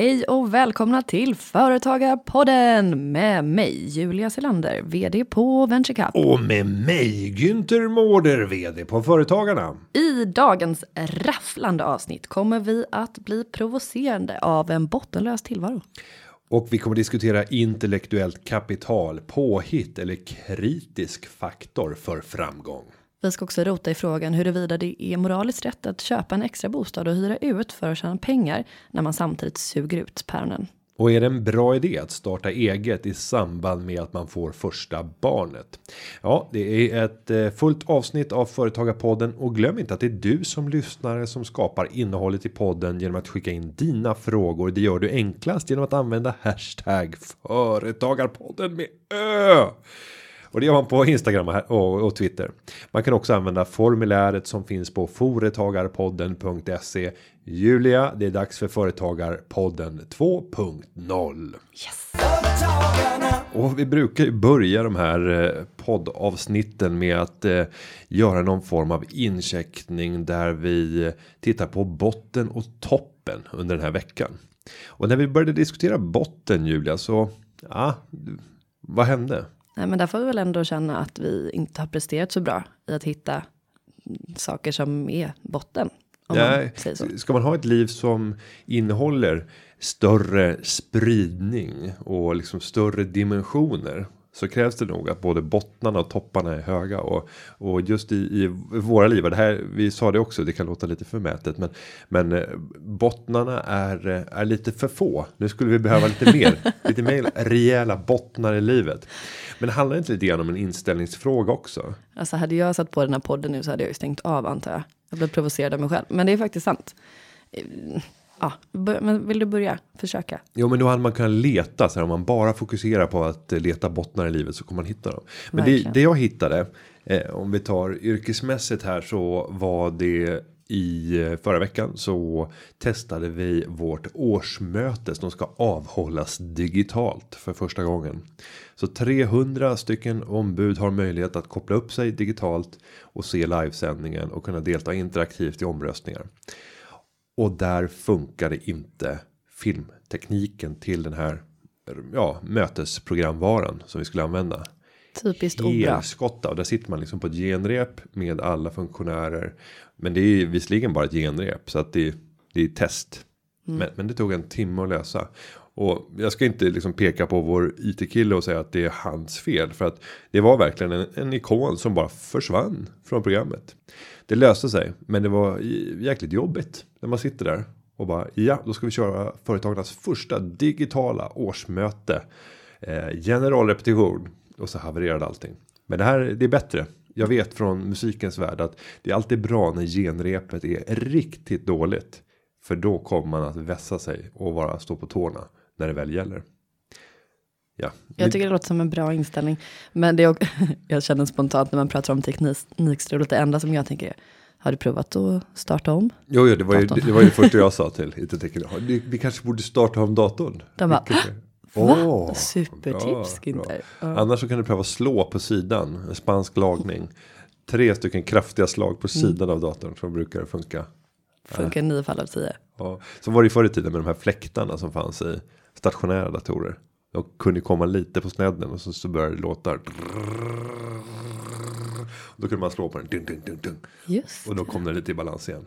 Hej och välkomna till Företagarpodden med mig Julia Selander, vd på VentureCup. Och med mig Günther Mårder, VD på Företagarna. I dagens rafflande avsnitt kommer vi att bli provocerande av en bottenlös tillvaro. Och vi kommer diskutera intellektuellt kapital, påhitt eller kritisk faktor för framgång. Vi ska också rota i frågan huruvida det är moraliskt rätt att köpa en extra bostad och hyra ut för att tjäna pengar när man samtidigt suger ut päronen. Och är det en bra idé att starta eget i samband med att man får första barnet? Ja, det är ett eh, fullt avsnitt av Företagarpodden och glöm inte att det är du som lyssnare som skapar innehållet i podden genom att skicka in dina frågor. Det gör du enklast genom att använda hashtag Företagarpodden med ö. Och det gör man på Instagram och, och Twitter. Man kan också använda formuläret som finns på foretagarpodden.se. Julia, det är dags för Företagarpodden 2.0. Yes! Och vi brukar ju börja de här eh, poddavsnitten med att eh, göra någon form av incheckning där vi eh, tittar på botten och toppen under den här veckan. Och när vi började diskutera botten Julia så ja, vad hände? Nej, men där får vi väl ändå känna att vi inte har presterat så bra i att hitta saker som är botten. Nej, man säger så. ska man ha ett liv som innehåller större spridning och liksom större dimensioner så krävs det nog att både bottnarna och topparna är höga och och just i, i våra liv. Det här vi sa det också. Det kan låta lite förmätet, men men eh, bottnarna är eh, är lite för få. Nu skulle vi behöva lite mer, lite mer rejäla bottnar i livet. Men det handlar inte lite grann om en inställningsfråga också? Alltså hade jag satt på den här podden nu så hade jag ju stängt av antar jag. Jag blev provocerad av mig själv. Men det är faktiskt sant. Ja, men vill du börja? Försöka. Jo men då hade man kunnat leta så här, om man bara fokuserar på att eh, leta bottnar i livet så kommer man hitta dem. Men det, det jag hittade eh, om vi tar yrkesmässigt här så var det i eh, förra veckan så testade vi vårt årsmöte som ska avhållas digitalt för första gången. Så 300 stycken ombud har möjlighet att koppla upp sig digitalt och se livesändningen och kunna delta interaktivt i omröstningar. Och där funkade inte filmtekniken till den här ja, mötesprogramvaran som vi skulle använda. Typiskt obra. Helskotta och där sitter man liksom på ett genrep med alla funktionärer. Men det är ju visserligen bara ett genrep så att det, det är test. Men, men det tog en timme att lösa. Och jag ska inte liksom peka på vår IT-kille och säga att det är hans fel. För att det var verkligen en, en ikon som bara försvann från programmet. Det löste sig, men det var jäkligt jobbigt när man sitter där och bara ja, då ska vi köra företagarnas första digitala årsmöte. Eh, generalrepetition och så havererade allting. Men det här det är bättre. Jag vet från musikens värld att det är alltid bra när genrepet är riktigt dåligt. För då kommer man att vässa sig och vara stå på tårna när det väl gäller. Ja, Jag tycker det låter som en bra inställning. Men det är, också- jag känner spontant när man pratar om teknikstrul, det enda som jag tänker är, har du provat att starta om? Jo, jo det, var ju, Datorn. det var ju det första jag sa till IT-tekniker. Vi, vi kanske borde starta om datorn. De bara? Åh, Supertips, Günther. Ja. Annars så kan du pröva slå på sidan. En spansk lagning. Tre stycken kraftiga slag på sidan av datorn. Som brukar funka. Funkar nio fall av tio. Ja. Så var det förr i tiden med de här fläktarna som fanns i stationära datorer. De kunde komma lite på snedden och så, så började det låta. Då kunde man slå på den. Dun, dun, dun, dun. Just Och då kom den lite i balans igen.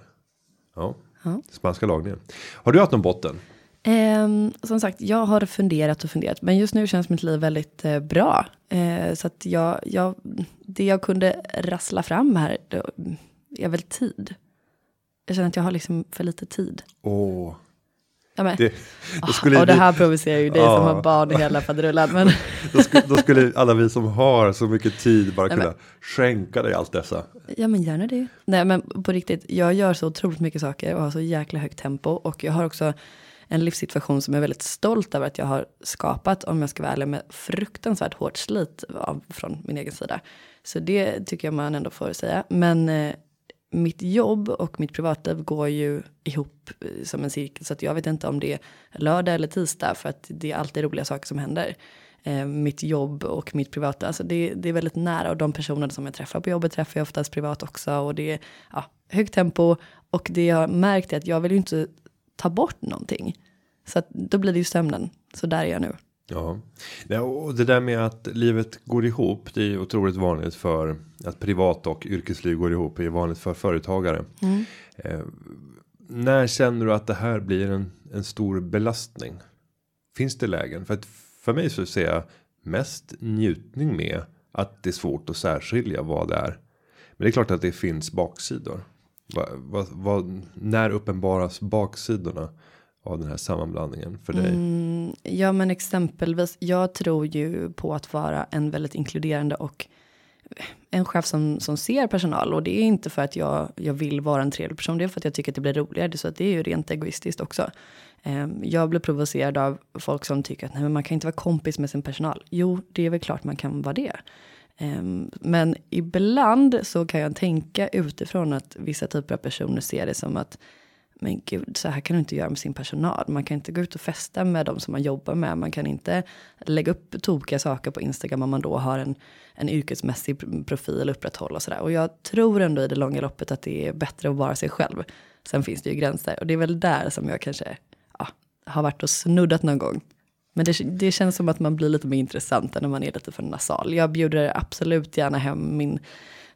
Ja, Ja. spanska lagningen. Har du haft någon botten? Ehm, som sagt, jag har funderat och funderat, men just nu känns mitt liv väldigt eh, bra. Eh, så att jag, jag, det jag kunde rassla fram här då, är väl tid. Jag känner att jag har liksom för lite tid. Åh, Ja, men, det, Ah, skulle och det här provocerar ju dig Ja. som har barn i hela faderullan. Men Då skulle, då skulle alla vi som har så mycket tid bara Nej, kunna skänka dig allt dessa. Ja men gärna det. Nej men på riktigt, jag gör så otroligt mycket saker och har så jäkla högt tempo. Och jag har också en livssituation som jag är väldigt stolt över att jag har skapat. Om jag ska vara ärlig med fruktansvärt hårt slit av, från min egen sida. Så det tycker jag man ändå får säga. Men eh, mitt jobb och mitt privatliv går ju ihop eh, som en cirkel. Så att jag vet inte om det är lördag eller tisdag. För att det är alltid roliga saker som händer. eh, mitt jobb och mitt privata. Alltså det, det är väldigt nära och de personer som jag träffar på jobbet träffar jag oftast privat också och det är ja, högt tempo och det jag har märkt är att jag vill ju inte ta bort någonting. Så att då blir det ju sömnen. Så där är jag nu. Ja. ja, och det där med att livet går ihop. Det är otroligt vanligt för att privat och yrkesliv går ihop. Det är vanligt för företagare. Mm. Eh, när känner du att det här blir en, en stor belastning? Finns det lägen? För att för mig så ser jag mest njutning med att det är svårt att särskilja vad det är. Men det är klart att det finns baksidor. Va, va, va, när uppenbaras baksidorna av den här sammanblandningen för dig? Mm, ja, men exempelvis. Jag tror ju på att vara en väldigt inkluderande och en chef som, som ser personal och det är inte för att jag, jag vill vara en trevlig person, det är för att jag tycker att det blir roligare, så att det är ju rent egoistiskt också. Ehm, jag blir provocerad av folk som tycker att nej, men man kan inte vara kompis med sin personal. Jo, det är väl klart man kan vara det. Ehm, men ibland så kan jag tänka utifrån att vissa typer av personer ser det som att men gud, så här kan du inte göra med sin personal. Man kan inte gå ut och festa med dem som man jobbar med. Man kan inte lägga upp tokiga saker på Instagram om man då har en, en yrkesmässig profil upprätthålla och sådär. Och jag tror ändå i det långa loppet att det är bättre att vara sig själv. Sen finns det ju gränser och det är väl där som jag kanske ja, har varit och snuddat någon gång. Men det, det känns som att man blir lite mer intressant än när man är lite för nasal. Jag bjuder absolut gärna hem min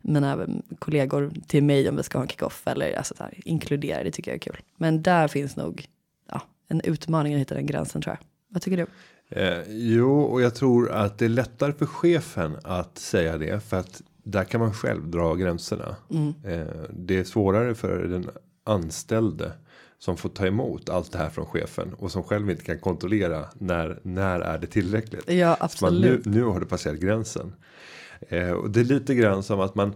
mina kollegor till mig om vi ska ha en kickoff eller alltså så här, inkludera, det tycker jag är kul. Men där finns nog ja, en utmaning att hitta den gränsen tror jag. Vad tycker du? Eh, jo, och jag tror att det är lättare för chefen att säga det för att där kan man själv dra gränserna. Mm. Eh, det är svårare för den anställde som får ta emot allt det här från chefen och som själv inte kan kontrollera när när är det tillräckligt. Ja, absolut. Man, nu, nu har det passerat gränsen. Eh, och det är lite grann som att man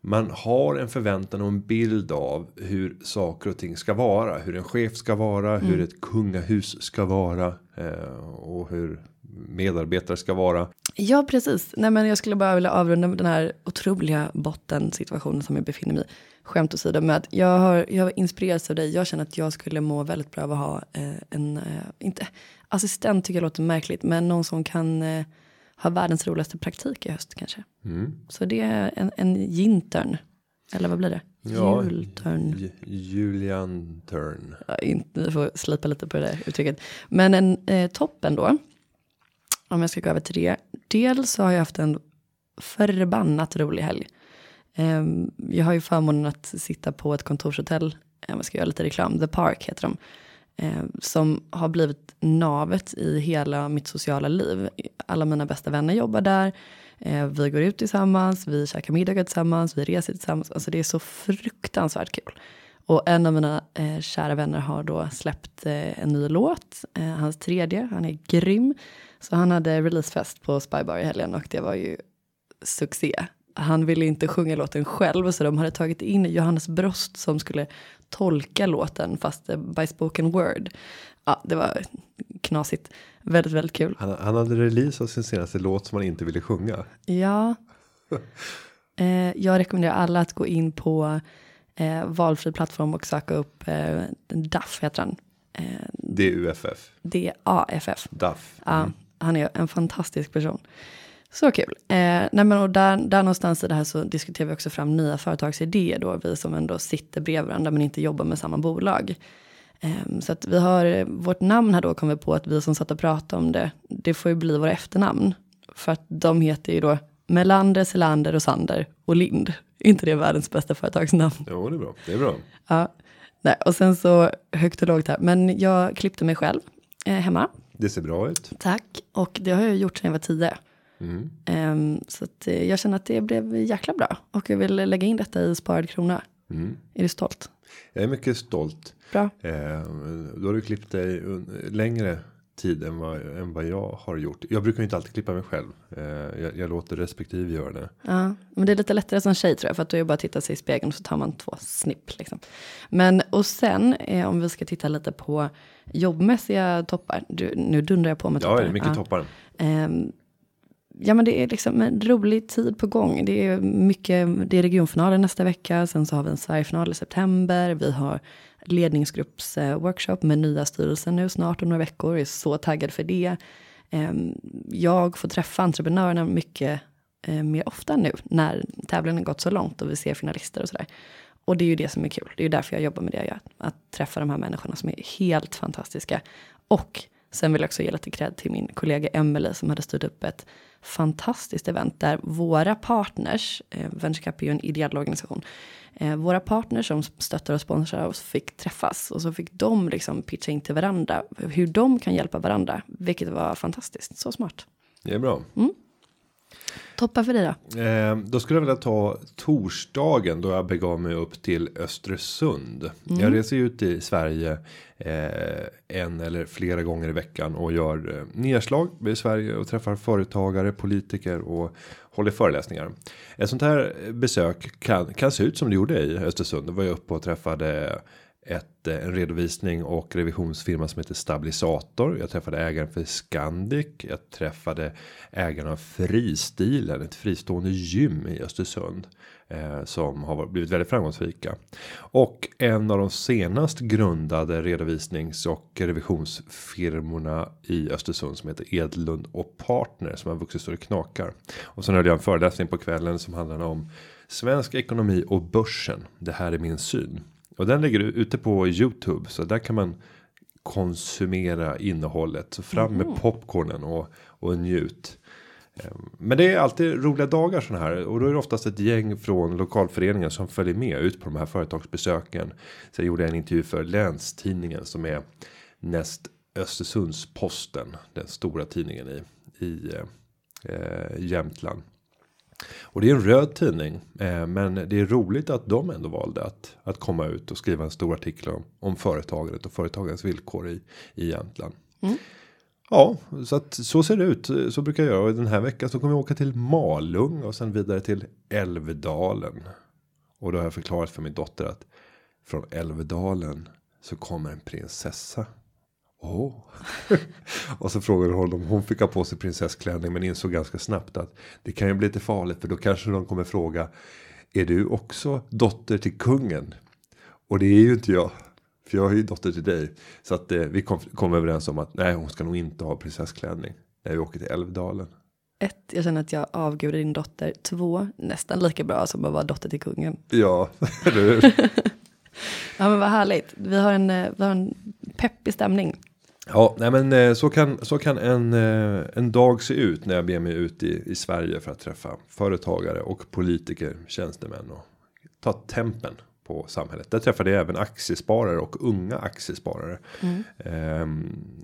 man har en förväntan och en bild av hur saker och ting ska vara. Hur en chef ska vara, mm. hur ett kungahus ska vara eh, och hur medarbetare ska vara. Ja, precis. Nej, men jag skulle bara vilja avrunda den här otroliga bottensituationen som jag befinner mig i. Skämt åsido med att jag har, jag inspirerats av dig. Jag känner att jag skulle må väldigt bra av att ha eh, en, eh, inte assistent tycker jag låter märkligt, men någon som kan eh, ha världens roligaste praktik i höst kanske. Mm. Så det är en, en gintern. Eller vad blir det? Ja, Jultörn. Julian turn. Ja, inte, vi får slipa lite på det där uttrycket. Men en eh, toppen då. Om jag ska gå över till det. Dels så har jag haft en förbannat rolig helg. Eh, jag har ju förmånen att sitta på ett kontorshotell. Jag ska göra lite reklam. The Park heter de eh, som har blivit navet i hela mitt sociala liv. Alla mina bästa vänner jobbar där. Eh, vi går ut tillsammans, vi käkar middagar tillsammans, vi reser tillsammans. Alltså det är så fruktansvärt kul. Och en av mina eh, kära vänner har då släppt eh, en ny låt, eh, hans tredje, han är grym. Så han hade releasefest på Spybar i helgen och det var ju succé. Han ville inte sjunga låten själv så de hade tagit in Johannes Brost som skulle tolka låten fast by spoken word. Ja, det var knasigt. Väldigt, väldigt kul. Han, han hade release av sin senaste låt som han inte ville sjunga. Ja. Eh, jag rekommenderar alla att gå in på eh, valfri plattform och söka upp eh, DAF heter han. Eh, DUFF. DAFF. DAF. Mm. Ja, han är en fantastisk person. Så kul. Eh, nej men och där, där någonstans i det här så diskuterar vi också fram nya företagsidéer då, vi som ändå sitter bredvid varandra men inte jobbar med samma bolag. Eh, så att vi har, vårt namn här då kommer på att vi som satt och pratade om det, det får ju bli våra efternamn. För att de heter ju då Melander, Selander och Sander och Lind. inte det världens bästa företagsnamn? Jo, det är bra. Det är bra. Ja, nej, och sen så högt och lågt här. Men jag klippte mig själv eh, hemma. Det ser bra ut. Tack, och det har jag gjort sedan jag var tio. Mm. Um, så att, uh, jag känner att det blev jäkla bra. Och jag vill lägga in detta i sparad krona. Mm. Är du stolt? Jag är mycket stolt. Bra. Eh, då har du klippt dig längre tid än vad, än vad jag har gjort. Jag brukar inte alltid klippa mig själv. Eh, jag, jag, låter respektive göra det. Ja, men det är lite lättare som tjej tror jag. För att då är det bara att titta sig i spegeln och så tar man två snipp. Liksom. Men och sen eh, om vi ska titta lite på jobbmässiga toppar. Du, nu dundrar jag på med toppar. Ja, det är mycket ja. toppar. Ja men det är liksom en rolig tid på gång. Det är mycket, det är regionfinaler nästa vecka, sen så har vi en Sverigefinal i september, vi har ledningsgruppsworkshop eh, med nya styrelsen nu snart om några veckor, jag är så taggad för det. Ehm, jag får träffa entreprenörerna mycket eh, mer ofta nu när tävlingen gått så långt och vi ser finalister och sådär. Och det är ju det som är kul. Det är ju därför jag jobbar med det jag gör. Att träffa de här människorna som är helt fantastiska. Och sen vill jag också ge lite cred till min kollega Emelie som hade styrt upp ett fantastiskt event där våra partners, eh, Venture är ju en ideell organisation, eh, våra partners som stöttar och sponsrar oss fick träffas och så fick de liksom pitcha in till varandra hur de kan hjälpa varandra, vilket var fantastiskt, så smart. Det är bra. Mm. Toppen för dig då? Eh, då skulle jag vilja ta torsdagen då jag begav mig upp till Östersund. Mm. Jag reser ut i Sverige eh, en eller flera gånger i veckan och gör eh, nedslag i Sverige och träffar företagare, politiker och håller föreläsningar. Ett sånt här besök kan, kan se ut som det gjorde i Östersund. Då var jag uppe och träffade en redovisning och revisionsfirma som heter Stabilisator. Jag träffade ägaren för Scandic. Jag träffade ägaren av Fristilen, ett fristående gym i Östersund. Eh, som har blivit väldigt framgångsrika. Och en av de senast grundade redovisnings och revisionsfirmorna i Östersund som heter Edlund och Partner som har vuxit så det knakar. Och sen hade jag en föreläsning på kvällen som handlade om svensk ekonomi och börsen. Det här är min syn. Och den ligger ute på Youtube så där kan man konsumera innehållet. Så fram med mm. popcornen och, och njut. Ehm, men det är alltid roliga dagar såna här och då är det oftast ett gäng från lokalföreningen som följer med ut på de här företagsbesöken. Så jag gjorde en intervju för Länstidningen som är näst Östersunds posten, den stora tidningen i i eh, Jämtland. Och det är en röd tidning, eh, men det är roligt att de ändå valde att att komma ut och skriva en stor artikel om om företaget och företagens villkor i i Jämtland. Mm. Ja, så att så ser det ut. Så brukar jag göra. Och den här veckan så kommer jag åka till Malung och sen vidare till Älvdalen. Och då har jag förklarat för min dotter att från Älvdalen så kommer en prinsessa. Oh. och så frågade hon om hon fick ha på sig prinsessklänning men insåg ganska snabbt att det kan ju bli lite farligt för då kanske de kommer fråga är du också dotter till kungen? Och det är ju inte jag. För jag är ju dotter till dig. Så att eh, vi kom, kom överens om att nej hon ska nog inte ha prinsessklänning. När vi åker till Älvdalen. Ett, jag känner att jag avgudar din dotter. Två, nästan lika bra som att vara dotter till kungen. Ja, eller hur? ja men vad härligt. Vi har en, eh, vi har en peppig stämning. Ja, nej men eh, så kan, så kan en, eh, en dag se ut när jag ber mig ut i, i Sverige för att träffa företagare och politiker, tjänstemän och ta tempen på samhället. Där träffade jag även aktiesparare och unga aktiesparare. Mm. Eh,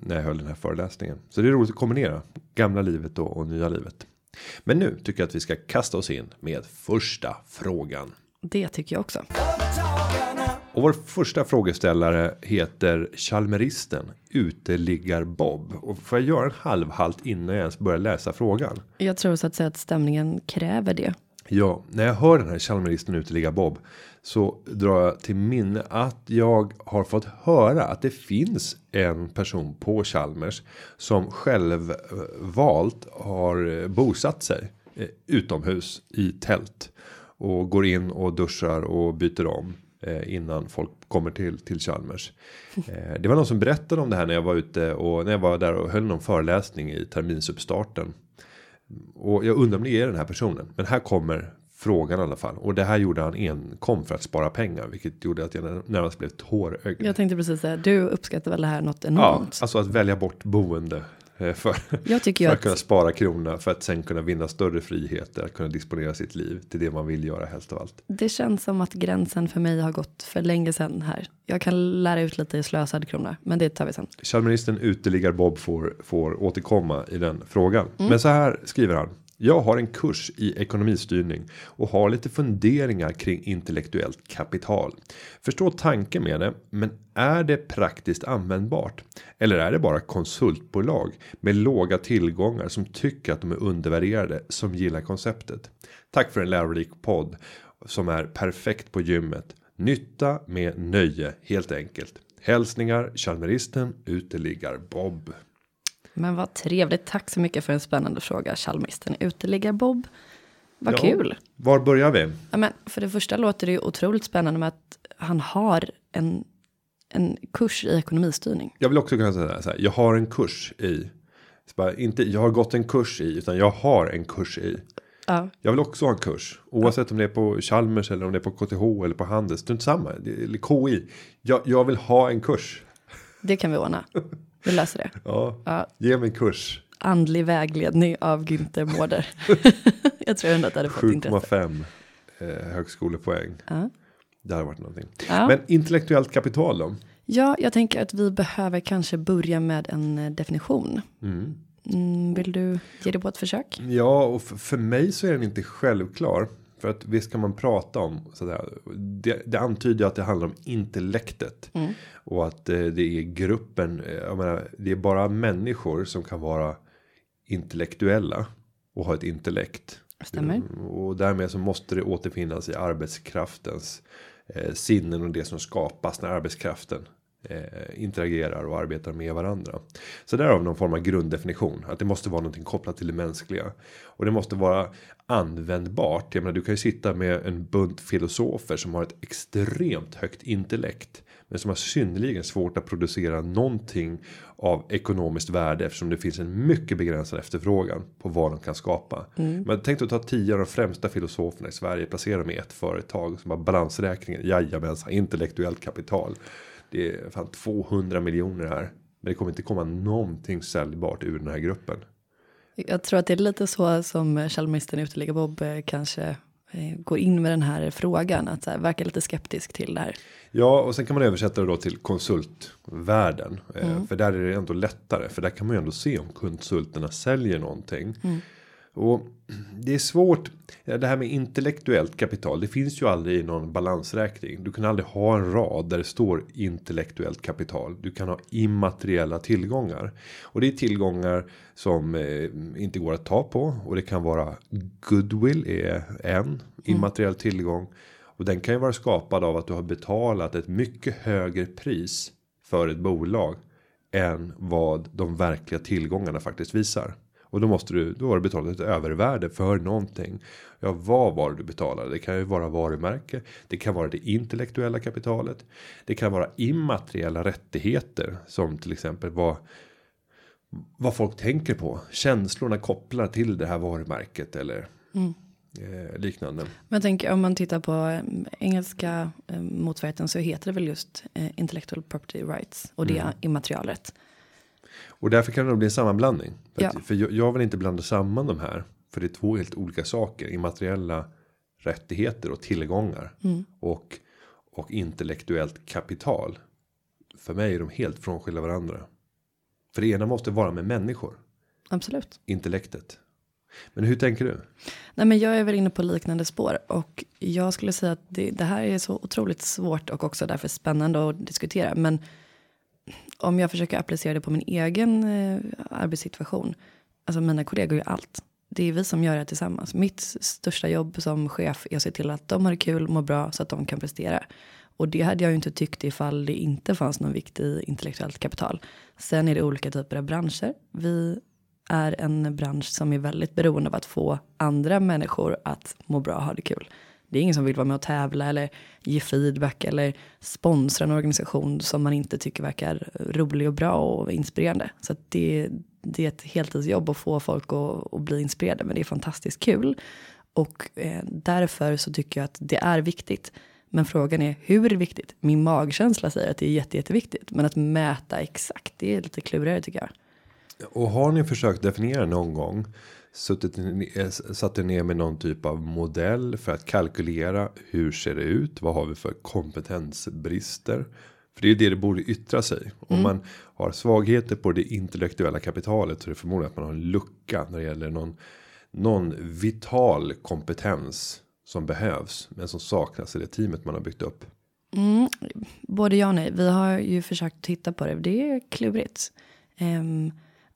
när jag höll den här föreläsningen. Så det är roligt att kombinera gamla livet och, och nya livet. Men nu tycker jag att vi ska kasta oss in med första frågan. Det tycker jag också. Och vår första frågeställare heter Chalmeristen uteliggar Bob. Och får jag göra en halvhalt innan jag ens börjar läsa frågan? Jag tror så att säga att stämningen kräver det. Ja, när jag hör den här Chalmeristen uteliggar Bob så drar jag till minne att jag har fått höra att det finns en person på Chalmers som själv valt har bosatt sig eh, utomhus i tält och går in och duschar och byter om eh, innan folk kommer till till Chalmers. Eh, det var någon som berättade om det här när jag var ute och när jag var där och höll någon föreläsning i terminsuppstarten. Och jag undrar om det är den här personen, men här kommer frågan i alla fall. Och det här gjorde han enkom för att spara pengar, vilket gjorde att jag närmast blev tårögd. Jag tänkte precis säga, du uppskattar väl det här något enormt? Ja, alltså att välja bort boende för, jag tycker för att, att kunna spara krona för att sen kunna vinna större friheter att kunna disponera sitt liv till det man vill göra helst av allt. Det känns som att gränsen för mig har gått för länge sedan här. Jag kan lära ut lite i slösad krona, men det tar vi sen. Chalmeristen uteliggar Bob får får återkomma i den frågan. Mm. Men så här skriver han. Jag har en kurs i ekonomistyrning och har lite funderingar kring intellektuellt kapital. Förstår tanken med det, men är det praktiskt användbart? Eller är det bara konsultbolag med låga tillgångar som tycker att de är undervärderade som gillar konceptet? Tack för en lärorik podd som är perfekt på gymmet. Nytta med nöje helt enkelt. Hälsningar Chalmeristen uteliggar Bob. Men vad trevligt. Tack så mycket för en spännande fråga. Chalmisten uteliggar Bob. Vad ja, kul. Var börjar vi? Ja, men för det första låter det ju otroligt spännande med att han har en, en kurs i ekonomistyrning. Jag vill också kunna säga så här. Jag har en kurs i bara, inte jag har gått en kurs i utan jag har en kurs i. Ja, Jag vill också ha en kurs oavsett om det är på Chalmers eller om det är på KTH eller på Handels. Strunt samma. Det är- Eller KI. Jag, jag vill ha en kurs. det kan vi ordna. Vi löser det. Ja, Ja, ge mig en kurs. andlig vägledning av Günther Mårder. jag tror ändå att det hade fått intresse. 7,5 eh, högskolepoäng. Ja. Det hade varit någonting. Ja. Men intellektuellt kapital då? ja, jag tänker att vi behöver kanske börja med en eh, definition. Mm, vill du ge det på ett försök? Ja, och för, för mig så är den inte självklar. För att visst kan man prata om sådär. Det, det antyder att det handlar om intellektet. Och att eh, det är gruppen. Eh, jag menar, det är bara människor som kan vara intellektuella. Och ha ett intellekt. Stämmer. Mm, Och därmed så måste det återfinnas i arbetskraftens eh, sinnen och det som skapas när arbetskraften eh, interagerar och arbetar med varandra. Så där har vi någon form av grunddefinition att det måste vara någonting kopplat till det mänskliga och det måste vara användbart. Jag menar, du kan ju sitta med en bunt filosofer som har ett extremt högt intellekt men som har synnerligen svårt att producera någonting av ekonomiskt värde eftersom det finns en mycket begränsad efterfrågan på vad de kan skapa. Men tänk att ta tio av de främsta filosoferna i Sverige, placera dem i ett företag som har balansräkningen, jajamensan, intellektuellt kapital. Det är fan 200 miljoner här. Men det kommer inte komma någonting säljbart ur den här gruppen. Jag tror att det är lite så som Chalmeristen Uteliga Bob eh, kanske eh, går in med den här frågan. Att här, verka lite skeptisk till det här. Ja, och sen kan man översätta det då till konsultvärlden. Eh, För där är det ändå lättare. För där kan man ju ändå se om konsulterna säljer någonting. Och det är svårt. ja, Det här med intellektuellt kapital. Det finns ju aldrig i någon balansräkning. Du kan aldrig ha en rad där det står intellektuellt kapital. Du kan ha immateriella tillgångar. Och det är tillgångar som eh, inte går att ta på. Och det kan vara goodwill är en immateriell tillgång. Och den kan ju vara skapad av att du har betalat ett mycket högre pris för ett bolag än vad de verkliga tillgångarna faktiskt visar. Och då måste du, då har du betalat ett övervärde för någonting. Ja, vad var det du betalade? Det kan ju vara varumärke. Det kan vara det intellektuella kapitalet. Det kan vara immateriella rättigheter som till exempel vad vad folk tänker på. Känslorna kopplar till det här varumärket eller eh, liknande. Men jag tänker om man tittar på eh, engelska eh, motsvarigheten så heter det väl just eh, intellectual property rights. Och det är immaterialrätt. Och därför kan det bli en sammanblandning. För, Ja. för jag, jag vill inte blanda samman de här. För det är två helt olika saker. Immateriella rättigheter och tillgångar. Och, och intellektuellt kapital. För mig är de helt frånskilda varandra. För det ena måste vara med människor. Absolut. Intellektet. Men hur tänker du? Nej, men jag är väl inne på liknande spår och jag skulle säga att det, det här är så otroligt svårt och också därför spännande att diskutera. Men om jag försöker applicera det på min egen eh, arbetssituation. Alltså mina kollegor gör allt. Det är vi som gör det tillsammans. Mitt största jobb som chef är att se till att de har det kul, mår bra så att de kan prestera. Och det hade jag ju inte tyckt ifall det inte fanns någon vikt i intellektuellt kapital. Sen är det olika typer av branscher. Vi är en bransch som är väldigt beroende av att få andra människor att må bra och ha det kul. Det är ingen som vill vara med och tävla eller ge feedback eller sponsra en organisation som man inte tycker verkar rolig och bra och inspirerande. Så att det, det är ett heltidsjobb att få folk att, att bli inspirerade men det är fantastiskt kul. Och eh, därför så tycker jag att det är viktigt. Men frågan är hur viktigt? Min magkänsla säger att det är jätte, jätteviktigt. Men att mäta exakt, det är lite klurigare tycker jag. Och har ni försökt definiera någon gång? Suttit ner- satt er ner med någon typ av modell för att kalkylera hur ser det ut? Vad har vi för kompetensbrister? För det är ju det det borde yttra sig. Om man har svagheter på det intellektuella kapitalet så är det förmodligen att man har en lucka när det gäller någon, någon vital kompetens som behövs men som saknas i det teamet man har byggt upp. Både ja och nej. Vi har ju försökt titta på det. Det är klurigt.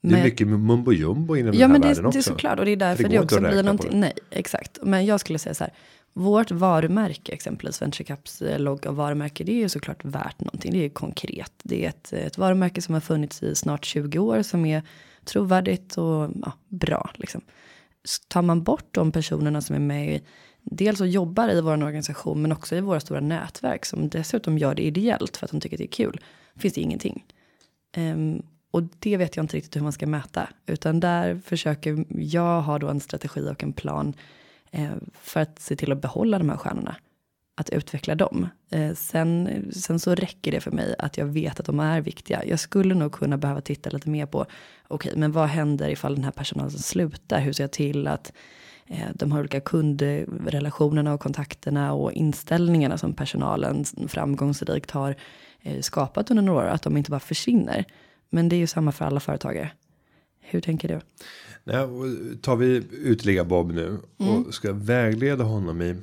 Det är men- mycket mumbo jumbo inom Ja den här men det, världen det också. är såklart och det är därför det det, också blir någonting. det. Nej exakt. Men jag skulle säga så här. Vårt varumärke exempelvis Venture Caps logga och varumärke. Det är ju såklart värt någonting. Det är konkret. Det är ett, ett varumärke som har funnits i snart 20 år. Som är trovärdigt och ja, bra liksom. S- Tar man bort de personerna som är med i Dels och jobbar i vår organisation men också i våra stora nätverk som dessutom gör det ideellt för att de tycker att det är kul. Finns det ingenting. Ehm, och det vet jag inte riktigt hur man ska mäta. Utan där försöker jag ha då en strategi och en plan eh, för att se till att behålla de här stjärnorna. Att utveckla dem. Eh, sen, sen så räcker det för mig att jag vet att de är viktiga. Jag skulle nog kunna behöva titta lite mer på, okej, okay, men vad händer ifall den här personalen slutar? Hur ser jag till att eh, de har olika kundrelationerna och kontakterna och inställningarna som personalen framgångsrikt har eh, skapat under några år, att de inte bara försvinner. Men det är ju samma för alla företagare. Hur tänker du? Nej, tar vi utligga Bob nu och mm. ska vägleda honom i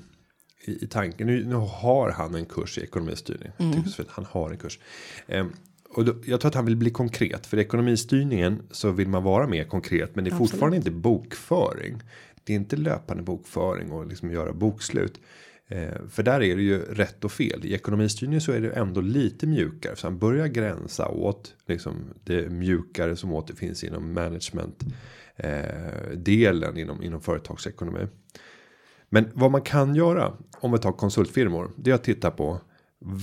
i, i tanken. Nu, nu har han en kurs i ekonomistyrning. Mm. Han har en kurs. Um, och då, jag tror att han vill bli konkret för ekonomistyrningen så vill man vara mer konkret, men det är Absolut. fortfarande inte bokföring. Det är inte löpande bokföring och liksom göra bokslut. Eh, för där är det ju rätt och fel. I ekonomistyrningen så är det ändå lite mjukare. Så han börjar gränsa åt liksom det mjukare som återfinns inom management. Eh, delen inom, inom företagsekonomi. Men vad man kan göra om vi tar konsultfirmor. Det är att titta på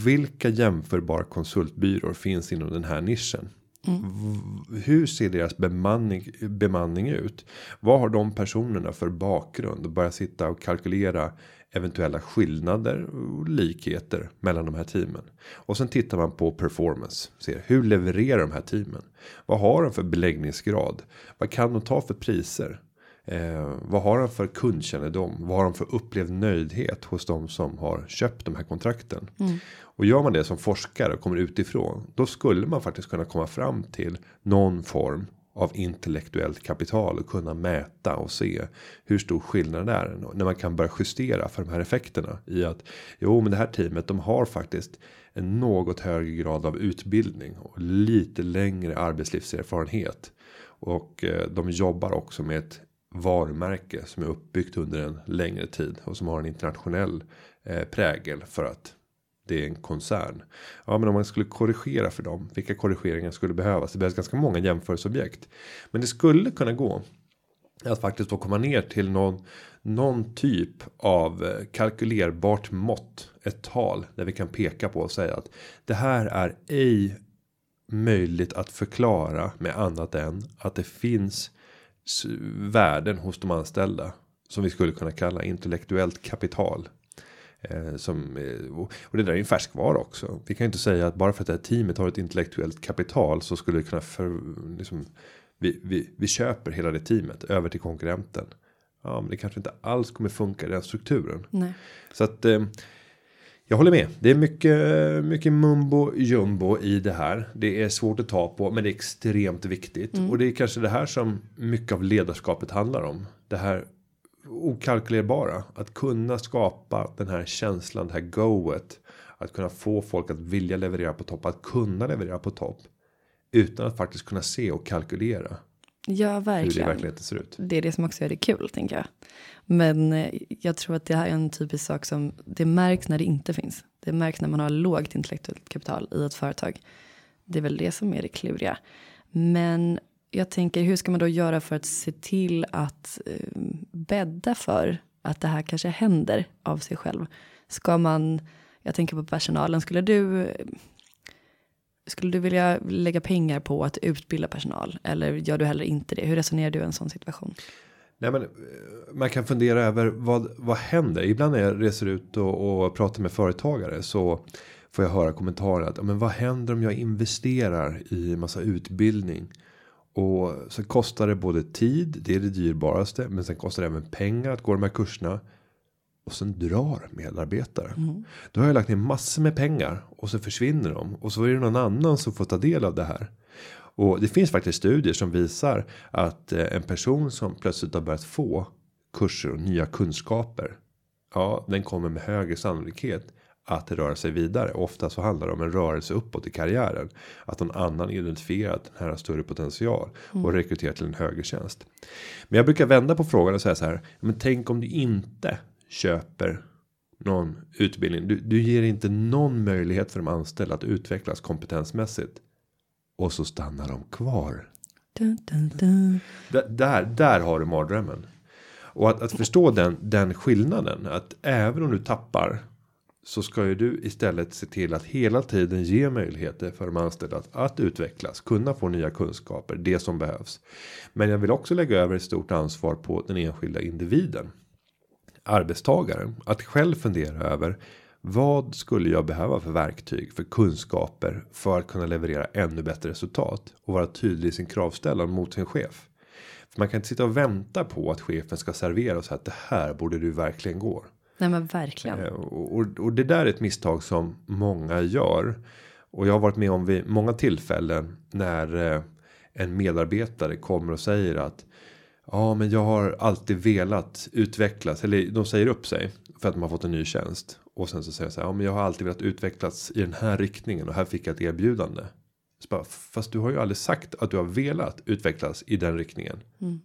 vilka jämförbara konsultbyråer finns inom den här nischen. Mm. Hur ser deras bemanning, bemanning ut? Vad har de personerna för bakgrund? Och börja sitta och kalkylera eventuella skillnader och likheter mellan de här teamen. Och sen tittar man på performance. Ser hur levererar de här teamen? Vad har de för beläggningsgrad? Vad kan de ta för priser? Eh, vad har de för kundkännedom? Vad har de för upplevd nöjdhet hos de som har köpt de här kontrakten? Mm. Och gör man det som forskare och kommer utifrån. Då skulle man faktiskt kunna komma fram till någon form av intellektuellt kapital och kunna mäta och se hur stor skillnad det är när man kan börja justera för de här effekterna i att jo, men det här teamet de har faktiskt en något högre grad av utbildning och lite längre arbetslivserfarenhet. Och eh, de jobbar också med ett varumärke som är uppbyggt under en längre tid och som har en internationell eh, prägel för att det är en koncern. Ja, men om man skulle korrigera för dem, vilka korrigeringar skulle behövas? Det behövs ganska många jämförelseobjekt, men det skulle kunna gå att faktiskt få komma ner till någon någon typ av eh, kalkylerbart mått, ett tal där vi kan peka på och säga att det här är ej möjligt att förklara med annat än att det finns värden hos de anställda som vi skulle kunna kalla intellektuellt kapital. Eh, som, eh, och det där är en färskvara också. Vi kan ju inte säga att bara för att det här teamet har ett intellektuellt kapital så skulle det kunna för, liksom, vi, vi, vi köper hela det teamet över till konkurrenten. Ja, men det kanske inte alls kommer funka i den strukturen. Nej. Så att eh, jag håller med. Det är mycket, mycket mumbo jumbo i det här. Det är svårt att ta på, men det är extremt viktigt. Mm. Och det är kanske det här som mycket av ledarskapet handlar om. Det här okalkylerbara. Att kunna skapa den här känslan, det här goet. Att kunna få folk att vilja leverera på topp, att kunna leverera på topp. Utan att faktiskt kunna se och kalkylera. Ja, verkligen. Hur det i verkligheten ser ut. Det är det som också gör det kul, tänker jag. Men eh, jag tror att det här är en typisk sak som det märks när det inte finns. Det märks när man har lågt intellektuellt kapital i ett företag. Det är väl det som är det kluriga. Men jag tänker, hur ska man då göra för att se till att eh, bädda för att det här kanske händer av sig själv? Ska man, jag tänker på personalen, skulle du skulle du vilja lägga pengar på att utbilda personal eller gör du heller inte det? Hur resonerar du i en sån situation? Nej, men eh, man kan fundera över vad, vad händer? Ibland när jag reser ut och, och pratar med företagare så får jag höra kommentarer att men vad händer om jag investerar i massa utbildning? Och så kostar det både tid, det är det dyrbaraste, men sen kostar det även pengar att gå de här kurserna. Och sen drar medarbetare. Mm. Då har jag lagt ner massor med pengar och så försvinner de och så är det någon annan som får ta del av det här. Och det finns faktiskt studier som visar att eh, en person som plötsligt har börjat få kurser och nya kunskaper. Ja, den kommer med högre sannolikhet att röra sig vidare. Ofta så handlar det om en rörelse uppåt i karriären. Att någon annan identifierar att den här större potential och mm. rekryterar till en högre tjänst. Men jag brukar vända på frågan och säga så här. Men tänk om du inte köper någon utbildning. Du, du ger inte någon möjlighet för de anställda att utvecklas kompetensmässigt. Och så stannar de kvar. Dun, dun, dun. Där, där har du mardrömmen. Och att, att förstå den, den skillnaden. Att även om du tappar så ska ju du istället se till att hela tiden ge möjligheter för de anställda att, att utvecklas, kunna få nya kunskaper, det som behövs. Men jag vill också lägga över ett stort ansvar på den enskilda individen. Arbetstagaren att själv fundera över vad skulle jag behöva för verktyg för kunskaper för att kunna leverera ännu bättre resultat och vara tydlig i sin kravställan mot sin chef. För man kan inte sitta och vänta på att chefen ska servera och säga att det här borde du verkligen gå. Nej men verkligen. Eh, Och, och, och det där är ett misstag som många gör. Och jag har varit med om vid många tillfällen när eh, en medarbetare kommer och säger att ja, men jag har alltid velat utvecklas eller de säger upp sig för att de har fått en ny tjänst och sen så säger jag så här. Ja, men jag har alltid velat utvecklas i den här riktningen och här fick jag ett erbjudande. Bara, Fast du har ju aldrig sagt att du har velat utvecklas i den riktningen.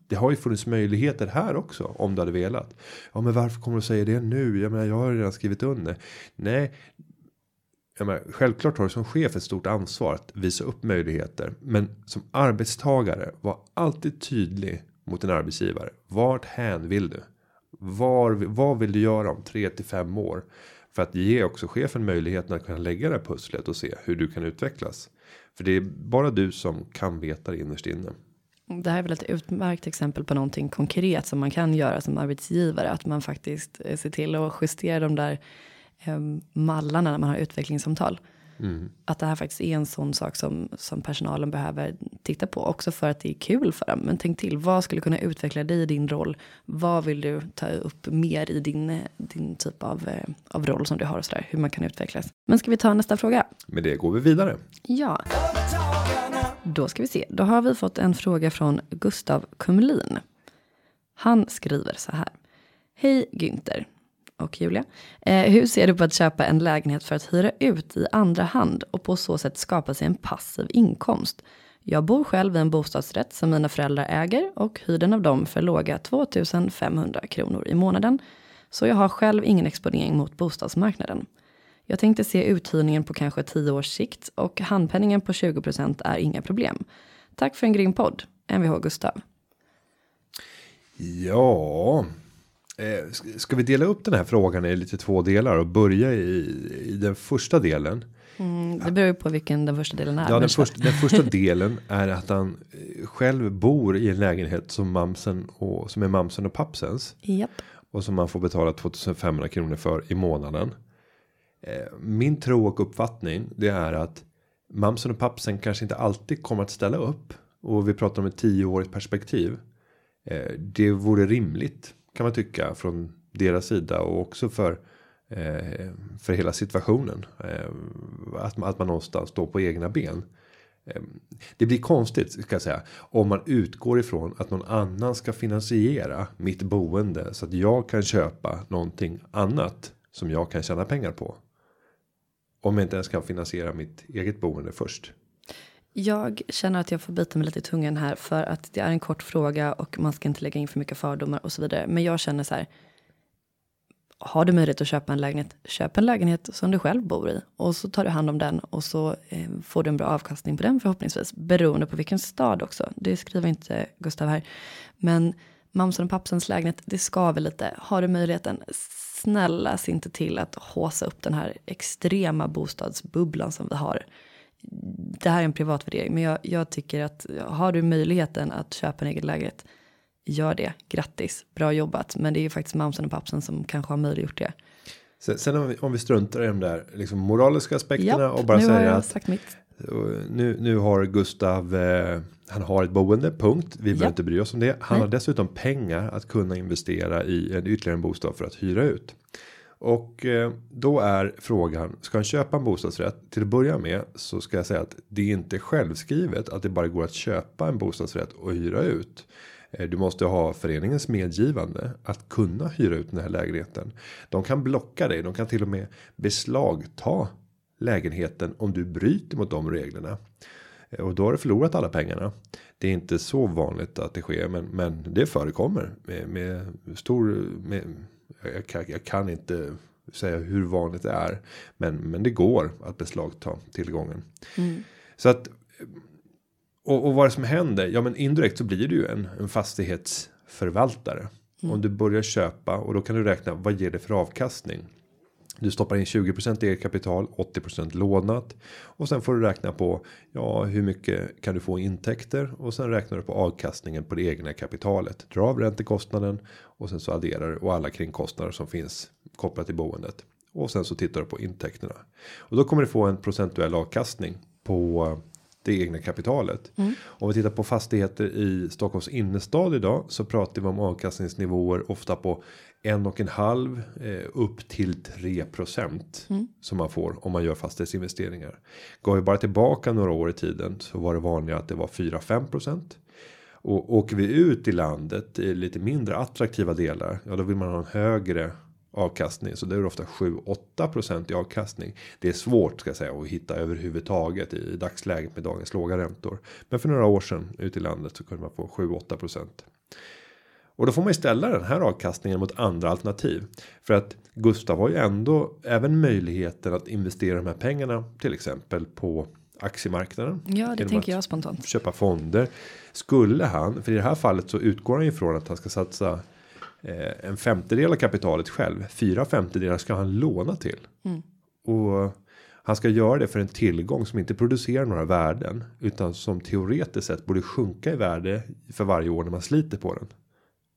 Det har ju funnits möjligheter här också om du hade velat. Ja, men varför kommer du säga det nu? Jag menar, jag har redan skrivit under. Nej, jag menar, självklart har du som chef ett stort ansvar att visa upp möjligheter. Men som arbetstagare var alltid tydlig mot en arbetsgivare. Vart hän vill du? Var, vad vill du göra om tre till fem år? För att ge också chefen möjligheten att kunna lägga det här pusslet och se hur du kan utvecklas. För det är bara du som kan veta det innerst inne. Det här är väl ett utmärkt exempel på någonting konkret som man kan göra som arbetsgivare. Att man faktiskt eh, ser till att justera de där eh, mallarna när man har utvecklingssamtal. Att det här faktiskt är en sån sak som, som personalen behöver titta på. Också för att det är kul för dem. Men tänk till, vad skulle kunna utveckla dig i din roll? Vad vill du ta upp mer i din, din typ av, eh, av roll som du har och sådär. Hur man kan utvecklas. Men ska vi ta nästa fråga? Med det går vi vidare. Ja. Då ska vi se. Då har vi fått en fråga från Gustav Kumlin. Han skriver så här. Hej Günther och Julia. Eh, hur ser du på att köpa en lägenhet för att hyra ut i andra hand och på så sätt skapa sig en passiv inkomst? Jag bor själv i en bostadsrätt som mina föräldrar äger och hyr den av dem för låga 2500 kronor i månaden. Så jag har själv ingen exponering mot bostadsmarknaden. Jag tänkte se uthyrningen på kanske 10 års sikt och handpenningen på 20% är inga problem. Tack för en grym podd. Mvh Gustav. Ja. Eh, ska- vi dela upp den här frågan i lite två delar och börja i, i den första delen. Mm, det beror ju på vilken den första delen är. Ja, den, första, den första delen är att han eh, själv bor i en lägenhet som mamsen och som är mamsen och pappsens. Japp. Och som man får betala 2500 kronor för i månaden. Eh, Min tro och uppfattning det är att mamsen och pappsen kanske inte alltid kommer att ställa upp. Och vi pratar om ett tioårigt perspektiv. Det vore rimligt kan man tycka från deras sida och också för eh, för hela situationen. Eh, Att man, att man någonstans står på egna ben. Eh, Det blir konstigt ska jag säga om man utgår ifrån att någon annan ska finansiera mitt boende så att jag kan köpa någonting annat som jag kan tjäna pengar på. Om jag inte ens kan finansiera mitt eget boende först. Jag känner att jag får bita mig lite i tungan här för att det är en kort fråga och man ska inte lägga in för mycket fördomar och så vidare. Men jag känner så här. Har du möjlighet att köpa en lägenhet, köp en lägenhet som du själv bor i och så tar du hand om den och så eh, får du en bra avkastning på den förhoppningsvis. Beroende på vilken stad också. Det skriver inte Gustav här. Men mamsen och pappsens lägenhet, det skaver lite. Har du möjligheten, snälla se inte till att håsa upp den här extrema bostadsbubblan som vi har det här är en privat värdering, men jag, jag tycker att har du möjligheten att köpa en egen lägenhet, gör det. Grattis, bra jobbat. Men det är ju faktiskt mamsen och pappsen som kanske har möjliggjort det. Sen, sen om, vi, om vi struntar i de där liksom moraliska aspekterna Japp, och bara säger att Nu, nu har Gustav. Eh, han har ett boende punkt. Vi behöver inte bry oss om det. Han Nej. har dessutom pengar att kunna investera i en ytterligare en bostad för att hyra ut. Och eh, då är frågan. Ska han köpa en bostadsrätt? Till att börja med så ska jag säga att det är inte självskrivet att det bara går att köpa en bostadsrätt och hyra ut. Eh, du måste ha föreningens medgivande att kunna hyra ut den här lägenheten. De kan blocka dig. De kan till och med beslagta lägenheten om du bryter mot de reglerna. Eh, och då har du förlorat alla pengarna. Det är inte så vanligt att det sker, men, men det förekommer med, med stor. Med, jag, kan, jag kan inte säga hur vanligt det är, men, men det går att beslagta tillgången. Så att och, och vad som händer? Ja, men indirekt så blir du ju en, en fastighetsförvaltare. Om du börjar köpa och då kan du räkna vad ger det för avkastning? Du stoppar in 20% eget kapital, 80% lånat. Och sen får du räkna på ja, hur mycket kan du få intäkter? Och sen räknar du på avkastningen på det egna kapitalet. Dra av räntekostnaden och sen så adderar du och alla kringkostnader som finns kopplat till boendet. Och sen så tittar du på intäkterna. Och då kommer du få en procentuell avkastning på det egna kapitalet. Mm. Om vi tittar på fastigheter i Stockholms innerstad idag så pratar vi om avkastningsnivåer ofta på en och en halv eh, upp till 3 Mm. som man får om man gör fastighetsinvesteringar. Går vi bara tillbaka några år i tiden så var det vanligare att det var 4-5% och åker vi ut i landet i lite mindre attraktiva delar, ja då vill man ha en högre avkastning. Så det är ofta 7-8% i avkastning. Det är svårt ska jag säga att hitta överhuvudtaget i dagsläget med dagens låga räntor. Men för några år sedan ute i landet så kunde man få 7-8%. Och då får man ställa den här avkastningen mot andra alternativ. För att Gustav har ju ändå även möjligheten att investera de här pengarna till exempel på aktiemarknaden. Ja, det tänker jag spontant. köpa fonder. Skulle han, för i det här fallet så utgår han ifrån att han ska satsa en femtedel av kapitalet själv. Fyra femtedelar ska han låna till. Mm. Och han ska göra det för en tillgång som inte producerar några värden. Utan som teoretiskt sett borde sjunka i värde för varje år när man sliter på den.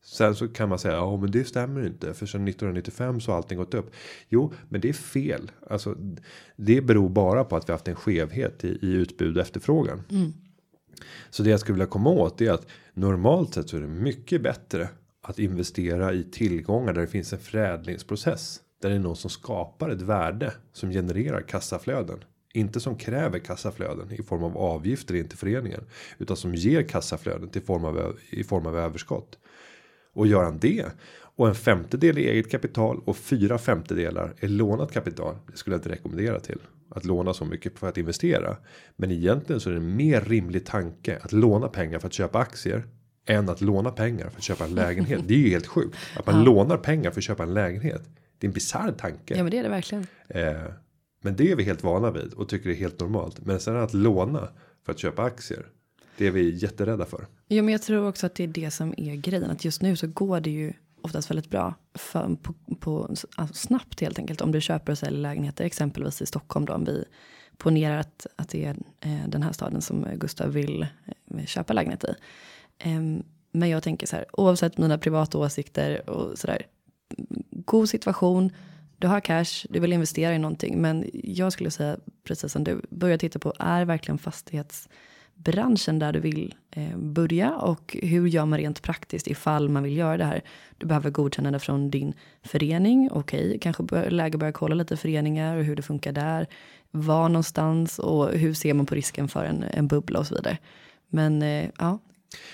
Sen så kan man säga ja men det stämmer inte för sedan 1995 så har allting gått upp. Jo men det är fel. Alltså det beror bara på att vi haft en skevhet i, i utbud och efterfrågan. Mm. Så det jag skulle vilja komma åt är att normalt sett så är det mycket bättre att investera i tillgångar där det finns en förädlingsprocess. Där det är någon som skapar ett värde som genererar kassaflöden. Inte som kräver kassaflöden i form av avgifter in till föreningen. Utan som ger kassaflöden till form av, i form av överskott. Och gör han det och en femtedel i eget kapital och fyra femtedelar är lånat kapital. Det skulle jag inte rekommendera till att låna så mycket för att investera. Men egentligen så är det en mer rimlig tanke att låna pengar för att köpa aktier än att låna pengar för att köpa en lägenhet. Det är ju helt sjukt att man Ja. lånar pengar för att köpa en lägenhet. Det är en bisarr tanke. Ja, men det är det verkligen. Eh, men det är vi helt vana vid och tycker det är helt normalt. Men sen att låna för att köpa aktier. Det är vi jätterädda för. Ja, men jag tror också att det är det som är grejen. Att just nu så går det ju oftast väldigt bra. För, på, på, alltså snabbt helt enkelt. Om du köper och säljer lägenheter. Exempelvis i Stockholm då. Om vi ponerar att, att det är eh, den här staden som Gustav vill eh, köpa lägenhet i. Ehm, men jag tänker så här. Oavsett mina privata åsikter och sådär. God situation. Du har cash. Du vill investera i någonting. Men jag skulle säga precis som du. Börja titta på. Är verkligen fastighetsbranschen där du vill eh, börja och hur gör man rent praktiskt ifall man vill göra det här. Du behöver godkännande från din förening. Okej, kanske bör, läge att börja kolla lite föreningar och hur det funkar där. Var någonstans och hur ser man på risken för en, en bubbla och så vidare. Men eh, ja,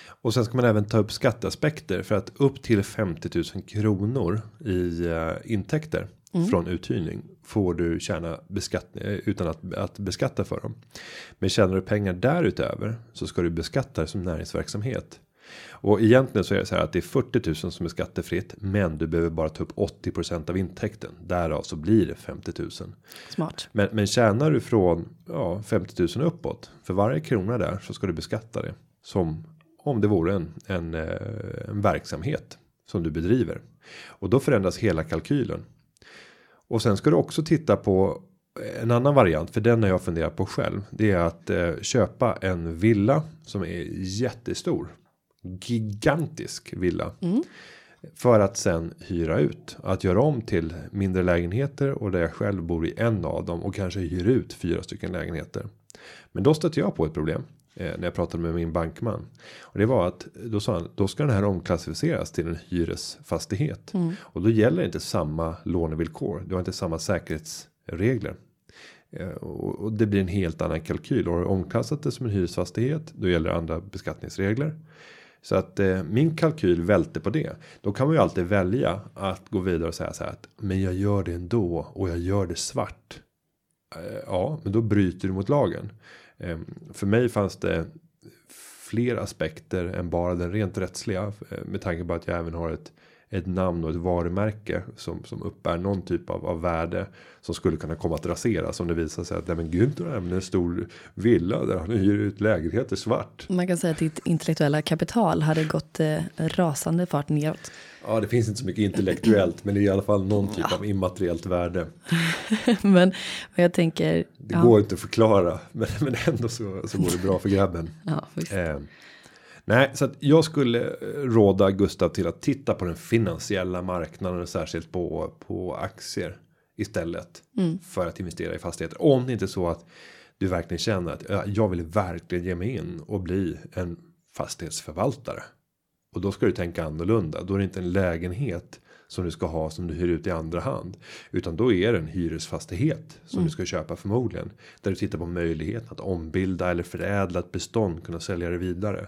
och sen ska man även ta upp skatteaspekter för att upp till 50 000 kronor i eh, intäkter från uthyrning får du tjäna beskattning eh, utan att, att beskatta för dem. Men tjänar du pengar därutöver så ska du beskatta det som näringsverksamhet. Och egentligen så är det så här att det är 40 000 som är skattefritt, men du behöver bara ta upp 80% av intäkten. Därav så blir det 50 000. smart. Men, men tjänar du från ja, 50 000 uppåt för varje krona där så ska du beskatta det som om det vore en, en, eh, en verksamhet som du bedriver och då förändras hela kalkylen. Och sen ska du också titta på en annan variant för den har jag funderat på själv. Det är att eh, köpa en villa som är jättestor. Gigantisk villa. För att sen hyra ut. Att göra om till mindre lägenheter och där jag själv bor i en av dem och kanske hyr ut fyra stycken lägenheter. Men då stötte jag på ett problem. Eh, när jag pratade med min bankman. Och det var att då sa han då ska den här omklassificeras till en hyresfastighet. Och då gäller inte samma lånevillkor. Du har inte samma säkerhetsregler. Eh, Och det blir en helt annan kalkyl. Och har du omklassat det som en hyresfastighet. Då gäller andra beskattningsregler. Så att eh, min kalkyl välte på det. Då kan man ju alltid välja att gå vidare och säga så här att. Men jag gör det ändå och jag gör det svart. Eh, ja, men då bryter du mot lagen. Ehm, för mig fanns det fler aspekter än bara den rent rättsliga. Eh, med tanke på att jag även har ett, ett namn och ett varumärke som som uppbär någon typ av, av värde som skulle kunna komma att raseras om det visar sig att nej, men Günther en stor villa där han hyr ut lägenheter svart. Man kan säga att ditt intellektuella kapital hade gått eh, rasande fart neråt. Ja, det finns inte så mycket intellektuellt, men det är i alla fall någon typ av immateriellt värde. men, jag tänker. Det går inte att förklara, men, men ändå så, så går det bra för grabben. Ja. Eh, nej, så att jag skulle råda Gustav till att titta på den finansiella marknaden, särskilt på på aktier istället för att investera i fastigheter. Om det inte är så att du verkligen känner att ja, jag vill verkligen ge mig in och bli en fastighetsförvaltare. Och då ska du tänka annorlunda. Då är det inte en lägenhet som du ska ha som du hyr ut i andra hand. Utan då är det en hyresfastighet som du ska köpa förmodligen. Där du tittar på möjligheten att ombilda eller förädla ett bestånd. Kunna sälja det vidare.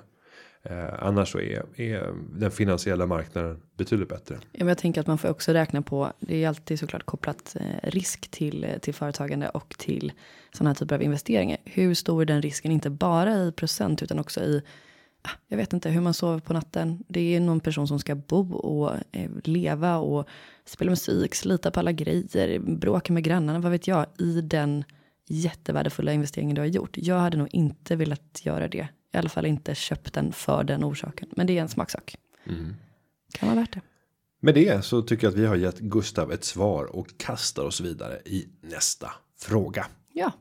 Eh, annars så är, är den finansiella marknaden betydligt bättre. Ja, men jag tänker att man får också räkna på. Det är alltid såklart kopplat eh, risk till eh, till företagande och till sådana här typer av investeringar. Hur stor är den risken? Inte bara i procent utan också i. ah, Jag vet inte hur man sover på natten. Det är någon person som ska bo och eh, leva och spela musik, slita på alla grejer, bråka med grannarna, vad vet jag, i den jättevärdefulla investeringen du har gjort. Jag hade nog inte velat göra det. I alla fall inte köpt den för den orsaken. Men det är en smaksak. Kan vara värt det. Med det så tycker jag att vi har gett Gustav ett svar och kastar oss vidare i nästa fråga. Ja,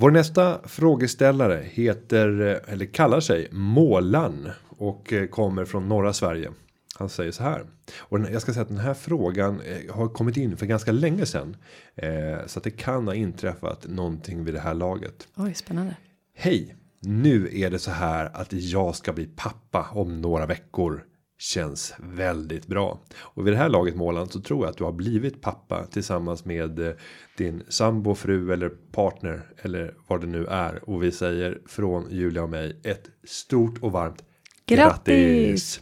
Vår nästa frågeställare heter eller kallar sig Målan och eh, kommer från norra Sverige. Han säger så här och jag ska säga att den här frågan eh, har kommit in för ganska länge sedan. Eh, så att det kan ha inträffat någonting vid det här laget. oj spännande. Hej, nu är det så här att jag ska bli pappa om några veckor. Känns väldigt bra. Och vid det här laget Målan så tror jag att du har blivit pappa tillsammans med eh, din sambo, fru eller partner eller vad det nu är. Och vi säger från Julia och mig ett stort och varmt Grattis!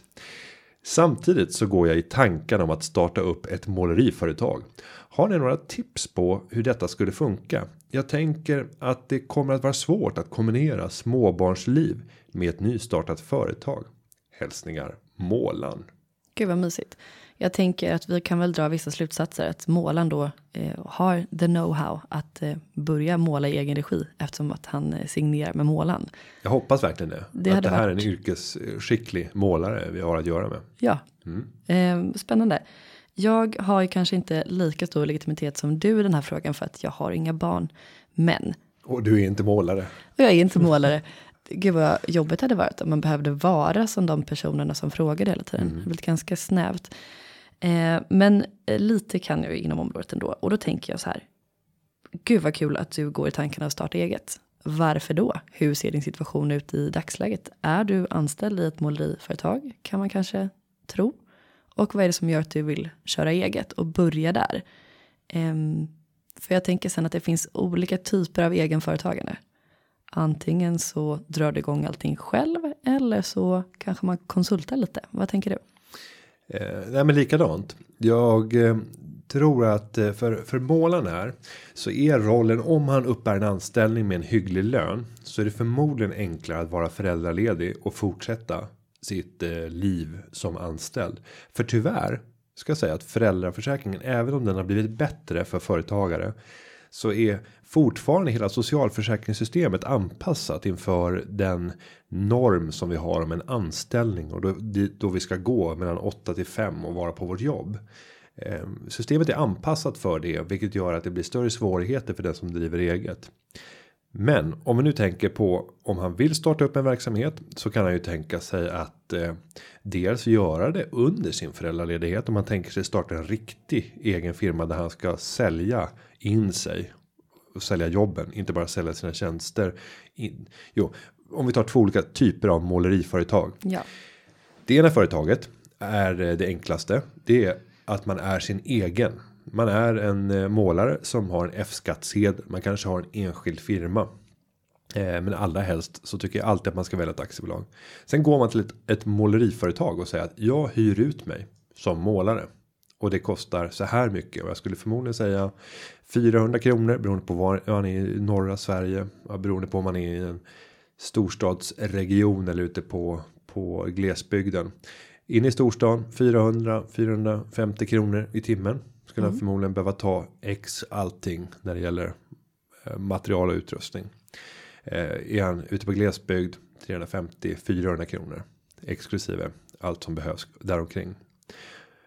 Samtidigt så går jag i tankarna om att starta upp ett måleriföretag. Har ni några tips på hur detta skulle funka? Jag tänker att det kommer att vara svårt att kombinera småbarnsliv med ett nystartat företag. Hälsningar Målan. Gud vad mysigt. Jag tänker att vi kan väl dra vissa slutsatser. Att målaren då eh, har the know-how att eh, börja måla i egen regi. Eftersom att han eh, signerar med målaren. Jag hoppas verkligen det. Det att det här varit- är en yrkesskicklig målare vi har att göra med. Ja, eh, spännande. Jag har ju kanske inte lika stor legitimitet som du i den här frågan. För att jag har inga barn. Men Och du är inte målare. Och jag är inte målare. Gud vad jobbigt det hade varit om man behövde vara som de personerna som frågade hela tiden. Det hade blivit ganska snävt. Eh, men eh, lite kan jag ju inom området ändå. Och då tänker jag så här. Gud vad kul att du går i tanken att starta eget. Varför då? Hur ser din situation ut i dagsläget? Är du anställd i ett måleriföretag? Kan man kanske tro. Och vad är det som gör att du vill köra eget och börja där? Um, för jag tänker sen att det finns olika typer av egenföretagande. Antingen så drar du igång allting själv eller så kanske man konsultar lite. Vad tänker du? Eh, nej men likadant. Jag eh, tror att eh, för, för målaren här. Så är rollen om han uppbär en anställning med en hygglig lön. Så är det förmodligen enklare att vara föräldraledig och fortsätta sitt eh, liv som anställd. För tyvärr ska jag säga att föräldraförsäkringen även om den har blivit bättre för företagare. Så är fortfarande hela socialförsäkringssystemet anpassat inför den norm som vi har om en anställning och då, då vi ska gå mellan 8 till 5 och vara på vårt jobb. Ehm, systemet är anpassat för det, vilket gör att det blir större svårigheter för den som driver eget. Men om vi nu tänker på om han vill starta upp en verksamhet så kan han ju tänka sig att eh, dels göra det under sin föräldraledighet om man tänker sig starta en riktig egen firma där han ska sälja in sig och sälja jobben, inte bara sälja sina tjänster. In, jo, om vi tar två olika typer av måleriföretag. Ja, Det ena företaget är eh, det enklaste. Det är att man är sin egen. Man är en eh, målare som har en F-skattsedel. Man kanske har en enskild firma. Eh, men allra helst så tycker jag alltid att man ska välja ett aktiebolag. Sen går man till ett, ett måleriföretag och säger att jag hyr ut mig som målare. Och det kostar så här mycket och jag skulle förmodligen säga 400 kronor beroende på var man är i norra Sverige. Beroende på om man är i en storstadsregion eller ute på på glesbygden. Inne i storstan 400 450 kronor i timmen. Skulle han förmodligen behöva ta x allting när det gäller eh, material och utrustning. Eh, är han ute på glesbygd 350 400 kronor exklusive allt som behövs däromkring.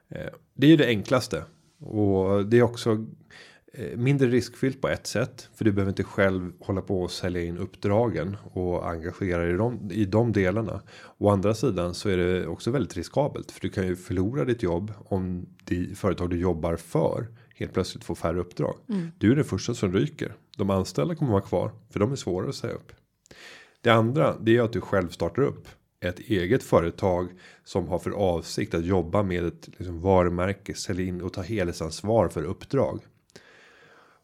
Eh, det är ju det enklaste och det är också mindre riskfyllt på ett sätt för du behöver inte själv hålla på och sälja in uppdragen och engagera dig i de, i de delarna. Å andra sidan så är det också väldigt riskabelt för du kan ju förlora ditt jobb om det företag du jobbar för helt plötsligt får färre uppdrag. Du är den första som ryker. De anställda kommer vara kvar för de är svårare att säga upp. Det andra det är att du själv startar upp ett eget företag som har för avsikt att jobba med ett liksom varumärke, sälja in och ta helhetsansvar för uppdrag.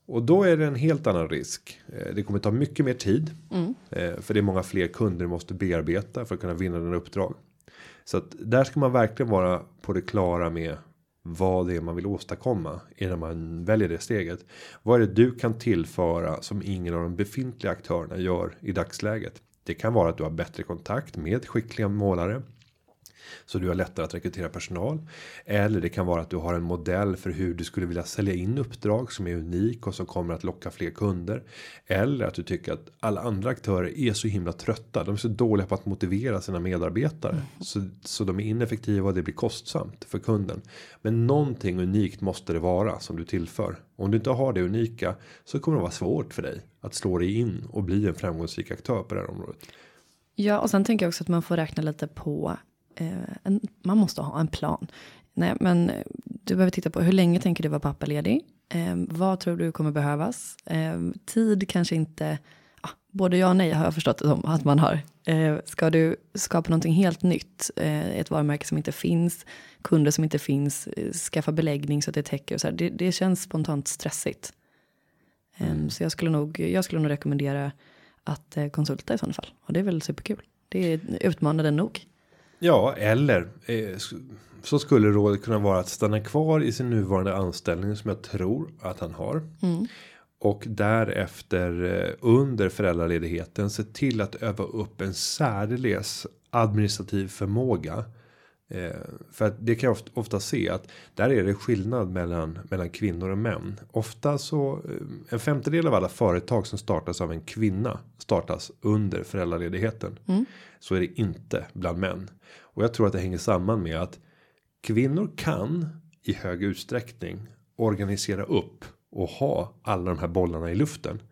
Och då är det en helt annan risk. Eh, Det kommer ta mycket mer tid. eh, För det är många fler kunder du måste bearbeta för att kunna vinna den uppdrag. Så att där ska man verkligen vara på det klara med vad det är man vill åstadkomma innan man väljer det steget. Vad är det du kan tillföra som ingen av de befintliga aktörerna gör i dagsläget? Det kan vara att du har bättre kontakt med skickliga målare. Så du har lättare att rekrytera personal. Eller det kan vara att du har en modell för hur du skulle vilja sälja in uppdrag som är unik och som kommer att locka fler kunder. Eller att du tycker att alla andra aktörer är så himla trötta. De är så dåliga på att motivera sina medarbetare. Så, så de är ineffektiva och det blir kostsamt för kunden. Men någonting unikt måste det vara som du tillför. Om du inte har det unika så kommer det vara svårt för dig att slå dig in och bli en framgångsrik aktör på det här området. Ja, och sen tänker jag också att man får räkna lite på. Eh, en, man måste ha en plan. Nej, men eh, du behöver titta på hur länge tänker du vara pappaledig? Eh, vad tror du kommer behövas? Eh, tid kanske inte. Ah, både ja och nej har jag förstått som att man har. Eh, ska du skapa någonting helt nytt? Eh, ett varumärke som inte finns, kunder som inte finns, skaffa beläggning så att det täcker och så här. Det, det känns spontant stressigt. Eh, Så jag skulle nog. Jag skulle nog rekommendera att konsulta i sådana fall. Och det är väl superkul. Det är utmanande nog. Ja, eller eh, så skulle rådet kunna vara att stanna kvar i sin nuvarande anställning som jag tror att han har. Och därefter eh, under föräldraledigheten se till att öva upp en särdeles administrativ förmåga. Eh, för att det kan jag ofta, se att där är det skillnad mellan mellan kvinnor och män. Ofta så eh, en femtedel av alla företag som startas av en kvinna startas under föräldraledigheten. Så är det inte bland män. Och jag tror att det hänger samman med att kvinnor kan i hög utsträckning organisera upp och ha alla de här bollarna i luften.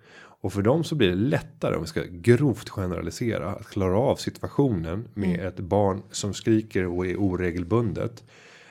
Och för dem så blir det lättare om vi ska grovt generalisera att klara av situationen med ett barn som skriker och är oregelbundet.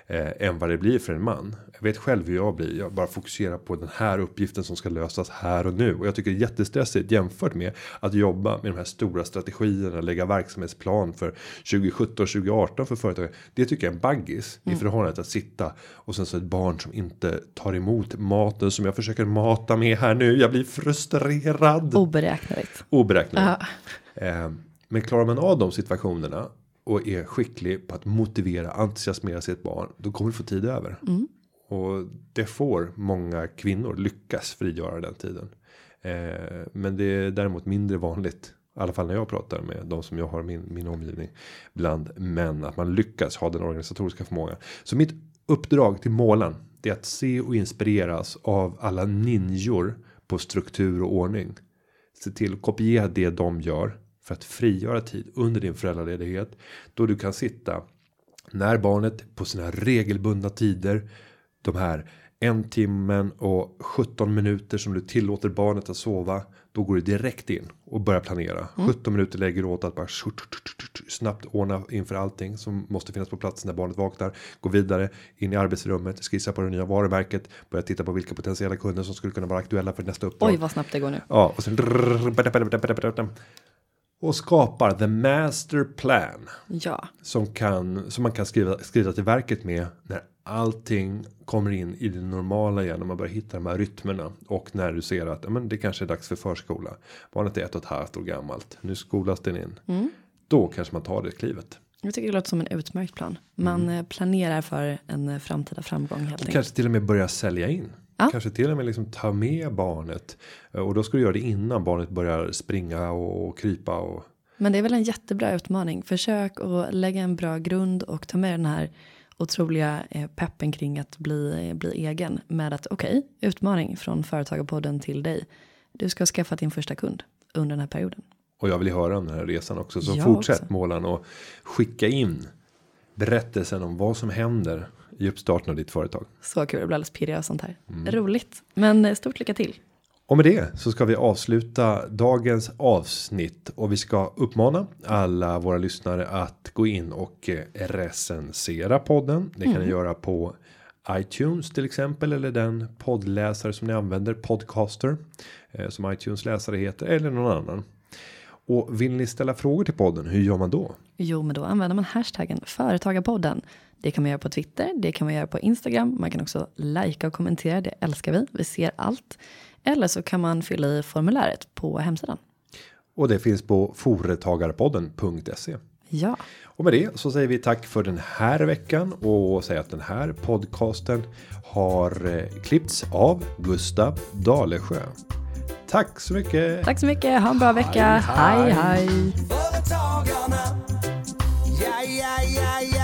Eh, än vad det blir för en man. Jag vet själv hur jag blir. Jag bara fokuserar på den här uppgiften som ska lösas här och nu. Och jag tycker det är jättestressigt jämfört med att jobba med de här stora strategierna. Lägga verksamhetsplan för 2017 2018 för företag. Det tycker jag är en baggis i förhållande till att sitta och sen så ett barn som inte tar emot maten som jag försöker mata med här nu. Jag blir frustrerad. Oberäkneligt. Oberäkneligt. Eh, men klarar man av de situationerna och är skicklig på att motivera, entusiasmera sitt barn, då kommer du få tid över. Och det får många kvinnor lyckas frigöra den tiden. Eh, men det är däremot mindre vanligt. I alla fall när jag pratar med de som jag har min, min omgivning. Bland män. Att man lyckas ha den organisatoriska förmågan. Så mitt uppdrag till målen. Det är att se och inspireras av alla ninjor på struktur och ordning. Se till att kopiera det de gör. För att frigöra tid under din föräldraledighet. Då du kan sitta. När barnet på sina regelbundna tider. De här en timmen och 17 minuter som du tillåter barnet att sova. Då går du direkt in och börjar planera. 17 minuter lägger du åt att bara snabbt ordna inför allting som måste finnas på plats när barnet vaknar. Gå vidare in i arbetsrummet, skissa på det nya varumärket, börja titta på vilka potentiella kunder som skulle kunna vara aktuella för nästa uppdrag. Oj, vad snabbt det går nu. Ja, och sen och skapar the master plan Ja, som kan som man kan skriva skriva till verket med när allting kommer in i det normala igen och man börjar hitta de här rytmerna och när du ser att men det kanske är dags för förskola. Barnet är ett och ett halvt år gammalt. Nu skolas den in. Då kanske man tar det klivet. jag tycker det låter som en utmärkt plan. Man eh, planerar för en eh, framtida framgång helt enkelt. Kanske till och med börja sälja in. Ja. Kanske till och med liksom ta med barnet. Eh, Och då ska du göra det innan barnet börjar springa och, och krypa och Men det är väl en jättebra utmaning. Försök att lägga en bra grund och ta med den här otroliga eh, peppen kring att bli, bli egen med att okej, okay, utmaning från Företagarpodden till dig. Du ska skaffa din första kund under den här perioden. Och jag vill höra om den här resan också. Så jag fortsätt också. Målan och skicka in berättelsen om vad som händer i uppstarten av ditt företag. Så kul, jag blir alldeles pirrig av sånt här. Mm. Roligt, men eh, stort lycka till. Och med det så ska vi avsluta dagens avsnitt och vi ska uppmana alla våra lyssnare att gå in och eh, recensera podden. Det kan mm. ni göra på iTunes till exempel eller den poddläsare som ni använder podcaster eh, som iTunes läsare heter eller någon annan. Och vill ni ställa frågor till podden, hur gör man då? Jo, men då använder man hashtaggen företagarpodden. Det kan man göra på Twitter, det kan man göra på Instagram. Man kan också likea och kommentera, det älskar vi. Vi ser allt. Eller så kan man fylla i formuläret på hemsidan. Och det finns på företagarpodden.se. Ja. Och med det så säger vi tack för den här veckan och säger att den här podcasten har eh, klippts av Gustav Dalesjö. Tack så mycket. Tack så mycket. Ha en bra vecka. Hej, hej. hej. Företagarna. Ja, ja, ja, ja,